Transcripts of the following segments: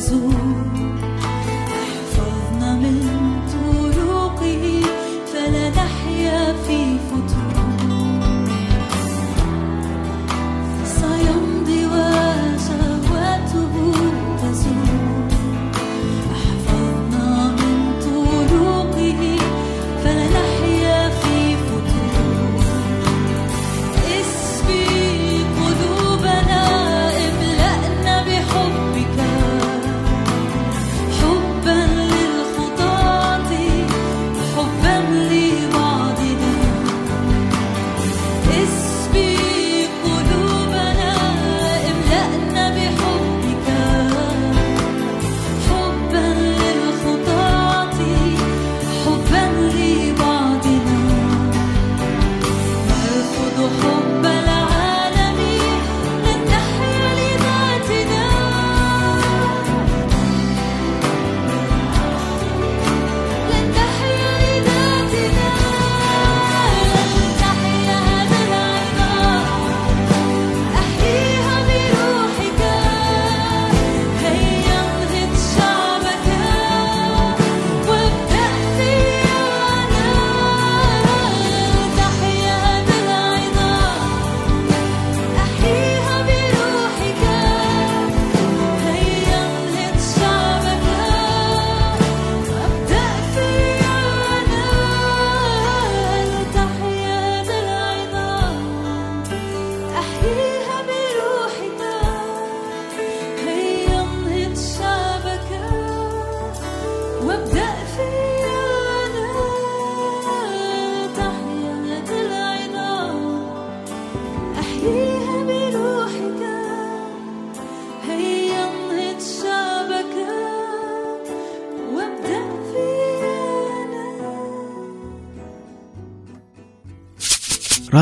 满足。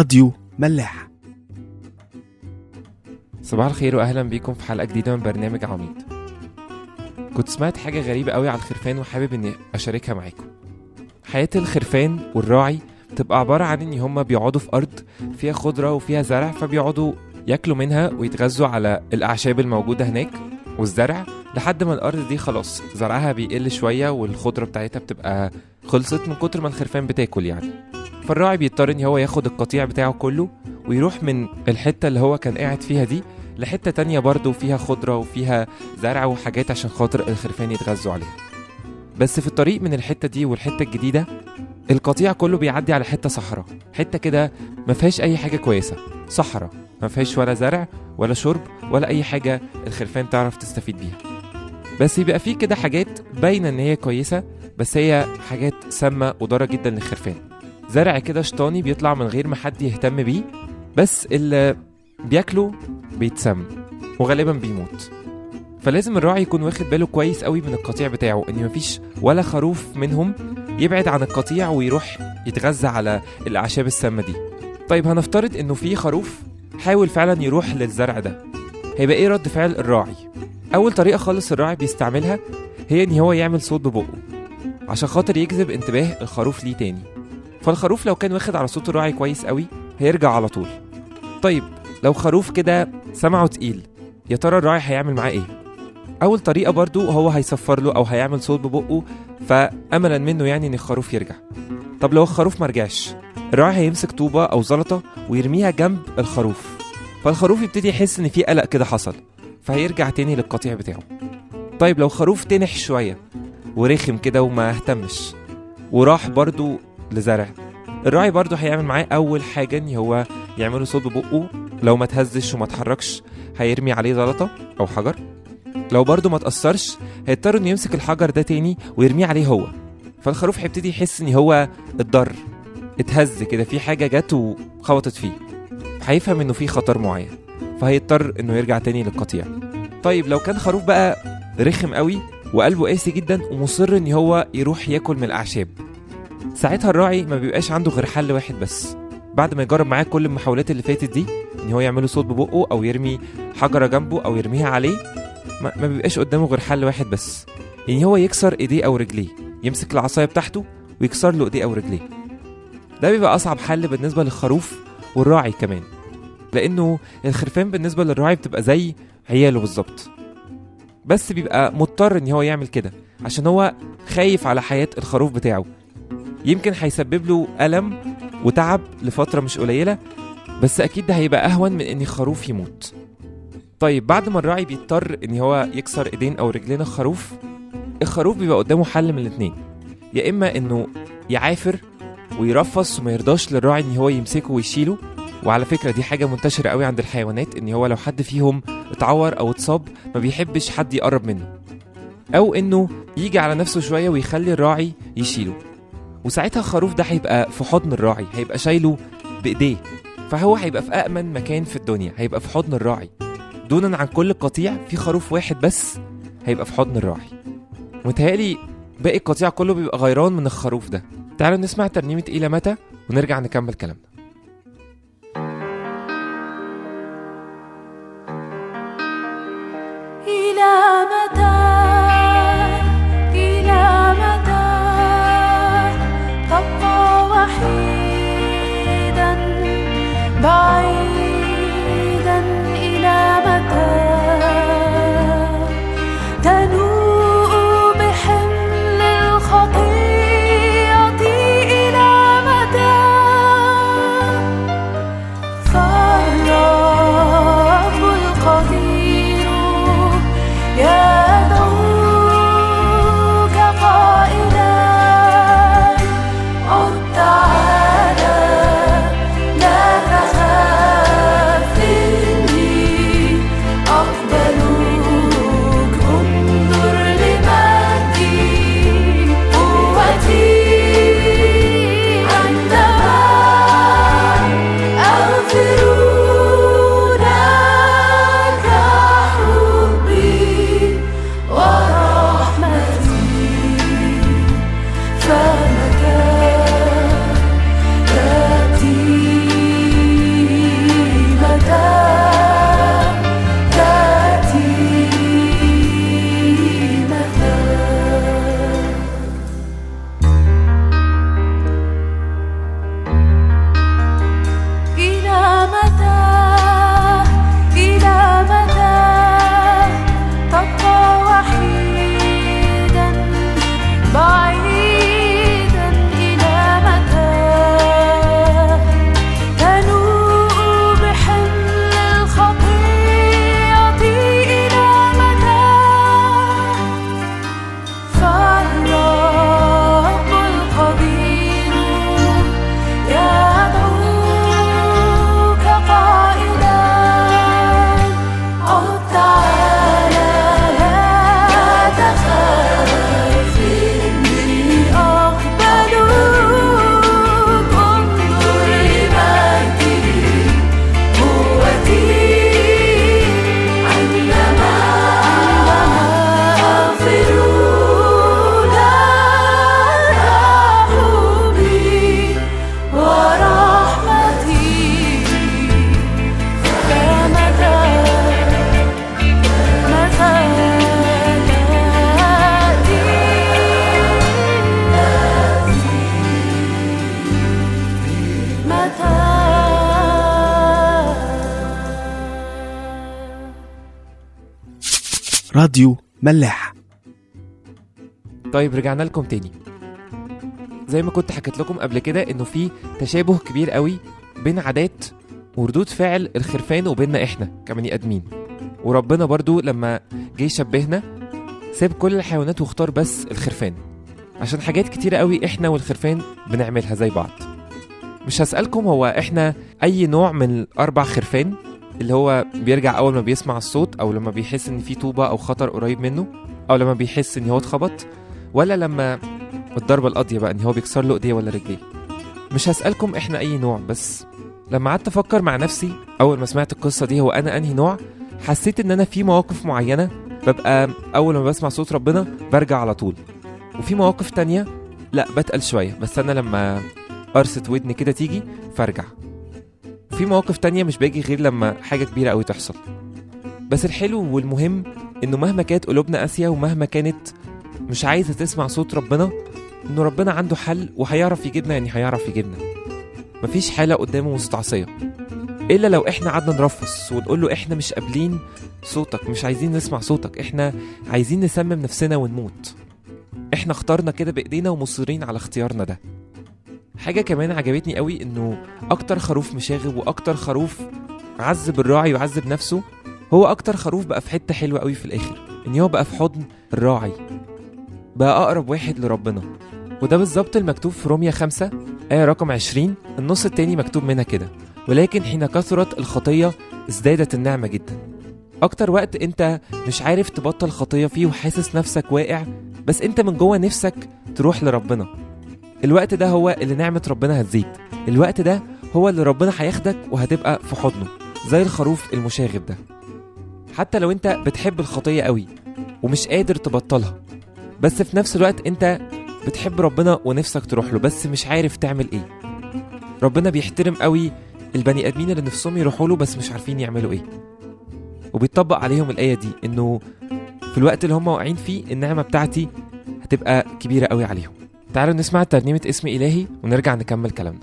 راديو ملاح. صباح الخير واهلا بيكم في حلقة جديدة من برنامج عميد. كنت سمعت حاجة غريبة قوي على الخرفان وحابب إني أشاركها معاكم. حياة الخرفان والراعي بتبقى عبارة عن إن هما بيقعدوا في أرض فيها خضرة وفيها زرع فبيقعدوا ياكلوا منها ويتغذوا على الأعشاب الموجودة هناك والزرع. لحد ما الأرض دي خلاص زرعها بيقل شوية والخضرة بتاعتها بتبقى خلصت من كتر ما الخرفان بتاكل يعني. فالراعي بيضطر إن هو ياخد القطيع بتاعه كله ويروح من الحتة اللي هو كان قاعد فيها دي لحتة تانية برضه فيها خضرة وفيها زرع وحاجات عشان خاطر الخرفان يتغذوا عليها. بس في الطريق من الحتة دي والحتة الجديدة القطيع كله بيعدي على حتة صحراء. حتة كده ما فيهاش أي حاجة كويسة. صحراء. ما فيهاش ولا زرع ولا شرب ولا أي حاجة الخرفان تعرف تستفيد بيها. بس يبقى في كده حاجات باينة إن هي كويسة بس هي حاجات سامة وضاره جدا للخرفان. زرع كده شيطاني بيطلع من غير ما حد يهتم بيه بس اللي بياكله بيتسم وغالبا بيموت. فلازم الراعي يكون واخد باله كويس قوي من القطيع بتاعه إن مفيش ولا خروف منهم يبعد عن القطيع ويروح يتغذى على الأعشاب السامة دي. طيب هنفترض إنه في خروف حاول فعلا يروح للزرع ده. هيبقى إيه رد فعل الراعي؟ أول طريقة خالص الراعي بيستعملها هي إن هو يعمل صوت ببقه عشان خاطر يجذب انتباه الخروف ليه تاني. فالخروف لو كان واخد على صوت الراعي كويس قوي هيرجع على طول. طيب لو خروف كده سمعه تقيل يا ترى الراعي هيعمل معاه إيه؟ أول طريقة برضو هو هيصفر له أو هيعمل صوت ببقه فاملا منه يعني إن الخروف يرجع. طب لو الخروف مرجعش الراعي هيمسك طوبة أو زلطة ويرميها جنب الخروف. فالخروف يبتدي يحس إن في قلق كده حصل فهيرجع تاني للقطيع بتاعه. طيب لو خروف تنح شوية ورخم كده وما اهتمش وراح برضو لزرع. الراعي برضو هيعمل معاه أول حاجة إن هو يعمله صوت ببقه لو ما تهزش وما اتحركش هيرمي عليه زلطة أو حجر. لو برضو ما تأثرش هيضطر إنه يمسك الحجر ده تاني ويرميه عليه هو. فالخروف هيبتدي يحس إن هو اتضر اتهز كده في حاجة جت وخبطت فيه. هيفهم إنه في خطر معين فهيضطر إنه يرجع تاني للقطيع. طيب لو كان خروف بقى رخم قوي وقلبه قاسي جدا ومصر إن هو يروح ياكل من الأعشاب. ساعتها الراعي ما بيبقاش عنده غير حل واحد بس. بعد ما يجرب معاه كل المحاولات اللي فاتت دي إن هو يعمله صوت ببقه أو يرمي حجرة جنبه أو يرميها عليه ما, بيبقاش قدامه غير حل واحد بس. يعني هو يكسر إيديه أو رجليه يمسك العصاية بتاعته ويكسر له إيديه أو رجليه. ده بيبقى أصعب حل بالنسبة للخروف والراعي كمان. لأنه الخرفان بالنسبة للراعي بتبقى زي عياله بالظبط. بس بيبقى مضطر إن هو يعمل كده عشان هو خايف على حياة الخروف بتاعه. يمكن هيسبب له ألم وتعب لفترة مش قليلة بس أكيد ده هيبقى أهون من إن الخروف يموت. طيب بعد ما الراعي بيضطر إن هو يكسر إيدين أو رجلين الخروف الخروف بيبقى قدامه حل من الاتنين. يا إما إنه يعافر ويرفص وما يرضاش للراعي إن هو يمسكه ويشيله وعلى فكرة دي حاجة منتشرة قوي عند الحيوانات إن هو لو حد فيهم اتعور أو اتصاب ما بيحبش حد يقرب منه. أو إنه يجي على نفسه شوية ويخلي الراعي يشيله. وساعتها الخروف ده هيبقى في حضن الراعي هيبقى شايله بإيديه. فهو هيبقى في أأمن مكان في الدنيا هيبقى في حضن الراعي. دونا عن كل قطيع في خروف واحد بس هيبقى في حضن الراعي. متهيألي باقي القطيع كله بيبقى غيران من الخروف ده. تعالوا نسمع ترنيمة إلى متى ونرجع نكمل كلامنا. راديو ملاح. طيب رجعنا لكم تاني. زي ما كنت حكيت لكم قبل كده إنه في تشابه كبير قوي بين عادات وردود فعل الخرفان وبيننا إحنا كبني آدمين. وربنا برضو لما جه يشبهنا ساب كل الحيوانات واختار بس الخرفان. عشان حاجات كتيرة قوي إحنا والخرفان بنعملها زي بعض. مش هسألكم هو إحنا أي نوع من الأربع خرفان؟ اللي هو بيرجع أول ما بيسمع الصوت أو لما بيحس إن في طوبة أو خطر قريب منه أو لما بيحس إن هو اتخبط ولا لما الضربة القاضية بقى إن هو بيكسر له إيديه ولا رجليه. مش هسألكم إحنا أي نوع بس لما قعدت أفكر مع نفسي أول ما سمعت القصة دي هو أنا أنهي نوع؟ حسيت إن أنا في مواقف معينة ببقى أول ما بسمع صوت ربنا برجع على طول. وفي مواقف تانية لأ بتقل شوية بس أنا لما قرصة ودني كده تيجي فأرجع. في مواقف تانية مش باجي غير لما حاجة كبيرة قوي تحصل. بس الحلو والمهم إنه مهما كانت قلوبنا قاسية ومهما كانت مش عايزة تسمع صوت ربنا إنه ربنا عنده حل وهيعرف يجيبنا يعني هيعرف يجيبنا. مفيش حالة قدامه مستعصية. إلا لو إحنا قعدنا نرفص ونقول له إحنا مش قابلين صوتك مش عايزين نسمع صوتك إحنا عايزين نسمم نفسنا ونموت. إحنا اخترنا كده بإيدينا ومصرين على اختيارنا ده. حاجة كمان عجبتني قوي إنه أكتر خروف مشاغب وأكتر خروف عذب الراعي وعذب نفسه هو أكتر خروف بقى في حتة حلوة قوي في الآخر إن هو بقى في حضن الراعي بقى أقرب واحد لربنا. وده بالظبط المكتوب في روميا 5 آية رقم 20 النص التاني مكتوب منها كده ولكن حين كثرت الخطية ازدادت النعمة جدا. أكتر وقت أنت مش عارف تبطل خطية فيه وحاسس نفسك واقع بس أنت من جوه نفسك تروح لربنا. الوقت ده هو اللي نعمة ربنا هتزيد. الوقت ده هو اللي ربنا هياخدك وهتبقى في حضنه زي الخروف المشاغب ده. حتى لو أنت بتحب الخطية قوي ومش قادر تبطلها بس في نفس الوقت أنت بتحب ربنا ونفسك تروح له بس مش عارف تعمل إيه. ربنا بيحترم قوي البني آدمين اللي نفسهم يروحوا له بس مش عارفين يعملوا إيه. وبيطبق عليهم الآية دي إنه في الوقت اللي هم واقعين فيه النعمة بتاعتي هتبقى كبيرة قوي عليهم. تعالوا نسمع ترنيمة اسم إلهي ونرجع نكمل كلامنا.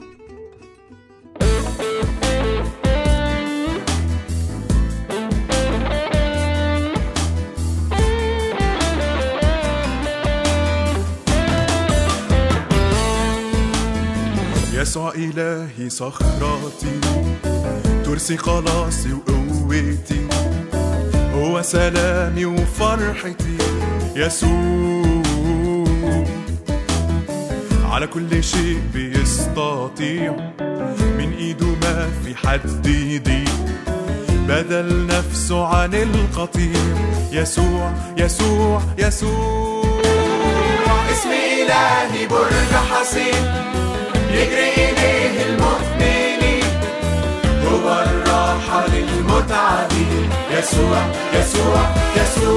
يسوع إلهي صخرتي ترسي خلاصي وقوتي هو سلامي وفرحتي يسوع. على كل شيء بيستطيع. من إيده ما في حد يضيع. بدل نفسه عن القطيع. يسوع يسوع يسوع. اسم إلهي برج حصين يجري إليه المؤمنين. هو الراحة للمتعبين يسوع يسوع يسوع.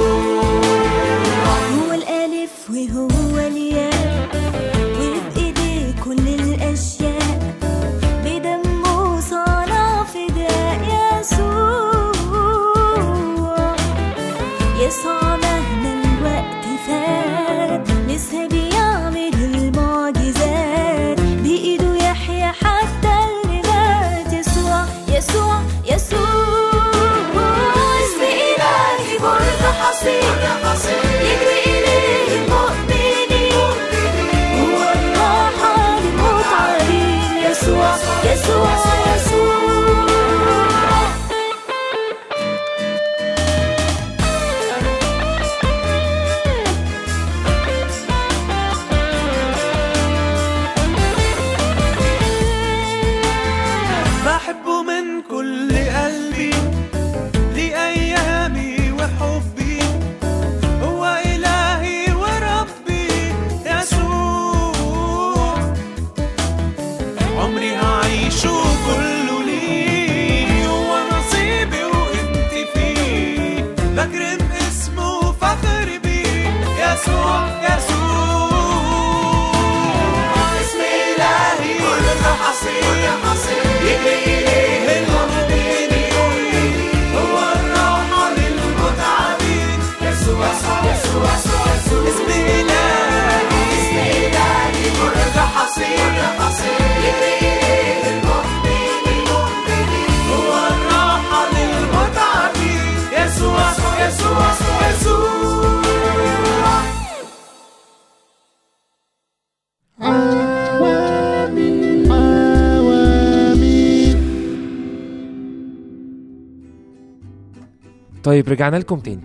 طيب رجعنا لكم تاني.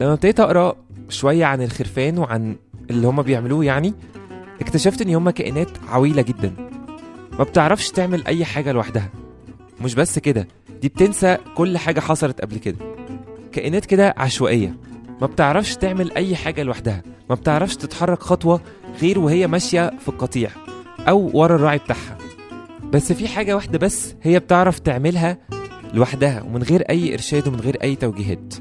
لما ابتديت أقرأ شوية عن الخرفان وعن اللي هما بيعملوه يعني اكتشفت إن هما كائنات عويلة جدا. ما بتعرفش تعمل أي حاجة لوحدها. مش بس كده دي بتنسى كل حاجة حصلت قبل كده. كائنات كده عشوائية. ما بتعرفش تعمل أي حاجة لوحدها. ما بتعرفش تتحرك خطوة غير وهي ماشية في القطيع أو ورا الراعي بتاعها. بس في حاجة واحدة بس هي بتعرف تعملها لوحدها ومن غير أي إرشاد ومن غير أي توجيهات.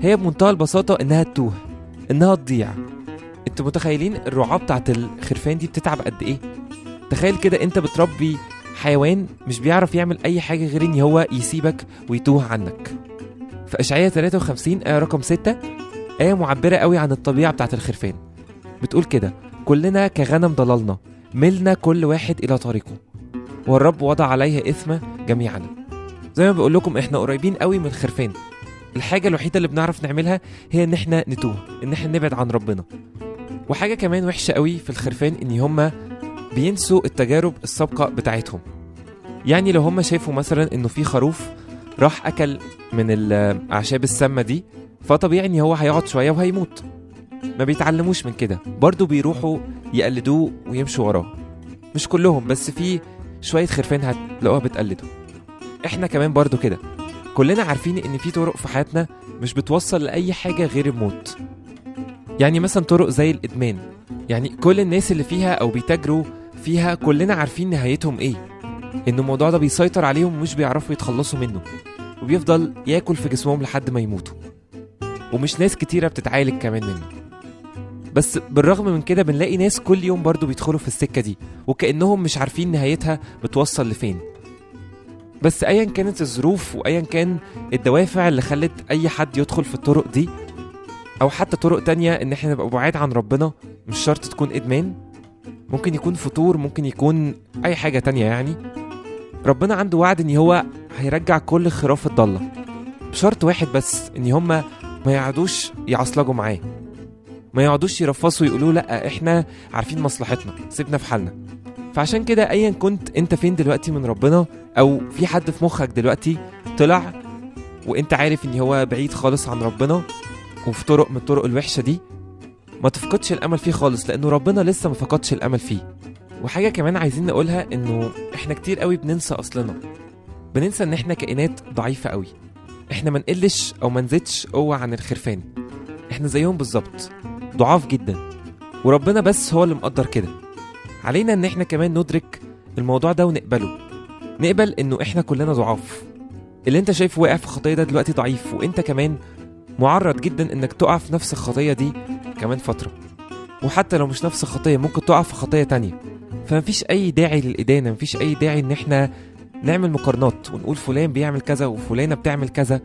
هي بمنتهى البساطة إنها تتوه إنها تضيع. أنتوا متخيلين الرعاة بتاعت الخرفان دي بتتعب قد إيه؟ تخيل كده أنت بتربي حيوان مش بيعرف يعمل أي حاجة غير إن هو يسيبك ويتوه عنك. في أشعياء 53 إيه رقم 6 آية معبرة قوي عن الطبيعة بتاعت الخرفان. بتقول كده كلنا كغنم ضللنا ملنا كل واحد إلى طريقه والرب وضع عليه إثم جميعنا زي ما بقول لكم إحنا قريبين قوي من الخرفان الحاجة الوحيدة اللي بنعرف نعملها هي إن إحنا نتوه إن إحنا نبعد عن ربنا. وحاجة كمان وحشة قوي في الخرفان إن هما بينسوا التجارب السابقة بتاعتهم. يعني لو هما شافوا مثلا إنه في خروف راح أكل من الاعشاب السامة دي فطبيعي إن هو هيقعد شوية وهيموت. ما بيتعلموش من كده. برضو بيروحوا يقلدوه ويمشوا وراه. مش كلهم بس في شوية خرفان هتلاقوها بتقلده. إحنا كمان برضو كده. كلنا عارفين إن في طرق في حياتنا مش بتوصل لأي حاجة غير الموت. يعني مثلا طرق زي الإدمان. يعني كل الناس اللي فيها أو بيتاجروا فيها كلنا عارفين نهايتهم إيه. إن الموضوع ده بيسيطر عليهم ومش بيعرفوا يتخلصوا منه. وبيفضل ياكل في جسمهم لحد ما يموتوا. ومش ناس كتيرة بتتعالج كمان منه. بس بالرغم من كده بنلاقي ناس كل يوم برضو بيدخلوا في السكة دي. وكأنهم مش عارفين نهايتها بتوصل لفين. بس ايا كانت الظروف وايا كان الدوافع اللي خلت أي حد يدخل في الطرق دي أو حتى طرق تانية إن إحنا نبقى بعاد عن ربنا مش شرط تكون إدمان. ممكن يكون فطور ممكن يكون أي حاجة تانية يعني. ربنا عنده وعد إن هو هيرجع كل خراف الضالة بشرط واحد بس إن هما ما يقعدوش يعصلجوا معاه. ما يقعدوش يرفصوا يقولوا لأ إحنا عارفين مصلحتنا سيبنا في حالنا. فعشان كده ايا كنت أنت فين دلوقتي من ربنا أو في حد في مخك دلوقتي طلع وأنت عارف إن هو بعيد خالص عن ربنا وفي طرق من الطرق الوحشة دي ما تفقدش الأمل فيه خالص لأنه ربنا لسه ما فقدش الأمل فيه. وحاجة كمان عايزين نقولها إنه إحنا كتير قوي بننسى أصلنا. بننسى إن إحنا كائنات ضعيفة قوي. إحنا ما نقلش أو ما نزيدش قوة عن الخرفان. إحنا زيهم بالظبط. ضعاف جدا. وربنا بس هو اللي مقدر كده. علينا إن إحنا كمان ندرك الموضوع ده ونقبله. نقبل إنه إحنا كلنا ضعاف. اللي أنت شايفه واقع في خطيه ده دلوقتي ضعيف وأنت كمان معرض جدا إنك تقع في نفس الخطية دي كمان فترة. وحتى لو مش نفس الخطية ممكن تقع في خطية تانية. فمفيش أي داعي للإدانة مفيش أي داعي إن إحنا نعمل مقارنات ونقول فلان بيعمل كذا وفلانة بتعمل كذا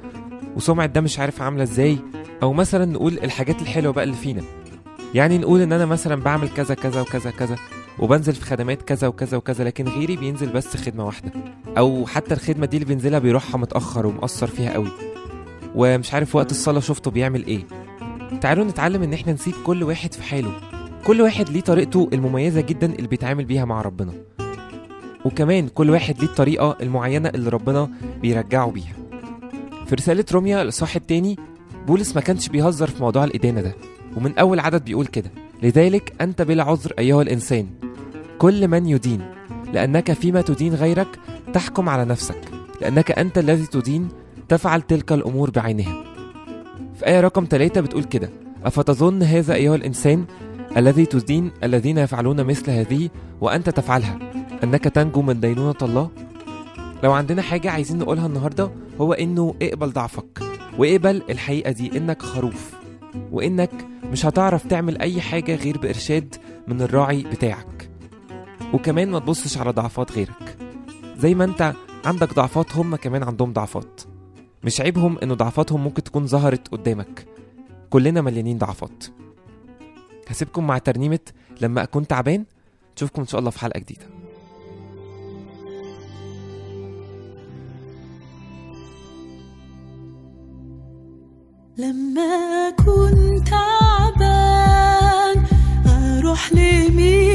وسمعة ده مش عارف عاملة إزاي. أو مثلا نقول الحاجات الحلوة بقى اللي فينا. يعني نقول إن أنا مثلا بعمل كذا كذا وكذا كذا. وبنزل في خدمات كذا وكذا وكذا لكن غيري بينزل بس خدمة واحدة. أو حتى الخدمة دي اللي بينزلها بيروحها متأخر ومقصر فيها قوي. ومش عارف وقت الصلاة شفته بيعمل إيه. تعالوا نتعلم إن إحنا نسيب كل واحد في حاله. كل واحد ليه طريقته المميزة جدا اللي بيتعامل بيها مع ربنا. وكمان كل واحد ليه الطريقة المعينة اللي ربنا بيرجعه بيها. في رسالة روميا الاصحاح التاني بولس ما كانش بيهزر في موضوع الإدانة ده. ومن أول عدد بيقول كده لذلك أنت بلا عذر أيها الإنسان كل من يدين لأنك فيما تدين غيرك تحكم على نفسك لأنك أنت الذي تدين تفعل تلك الأمور بعينها. في إيه رقم ثلاثة بتقول كده أفتظن هذا أيها الإنسان الذي تدين الذين يفعلون مثل هذه وأنت تفعلها أنك تنجو من دينونة الله؟ لو عندنا حاجة عايزين نقولها النهارده هو إنه اقبل ضعفك واقبل الحقيقة دي إنك خروف وإنك مش هتعرف تعمل أي حاجة غير بإرشاد من الراعي بتاعك. وكمان ما تبصش على ضعفات غيرك. زي ما انت عندك ضعفات هم كمان عندهم ضعفات. مش عيبهم ان ضعفاتهم ممكن تكون ظهرت قدامك. كلنا مليانين ضعفات. هسيبكم مع ترنيمة لما أكون تعبان. نشوفكم إن شاء الله في حلقة جديدة. لما أكون تعبان أروح لمين؟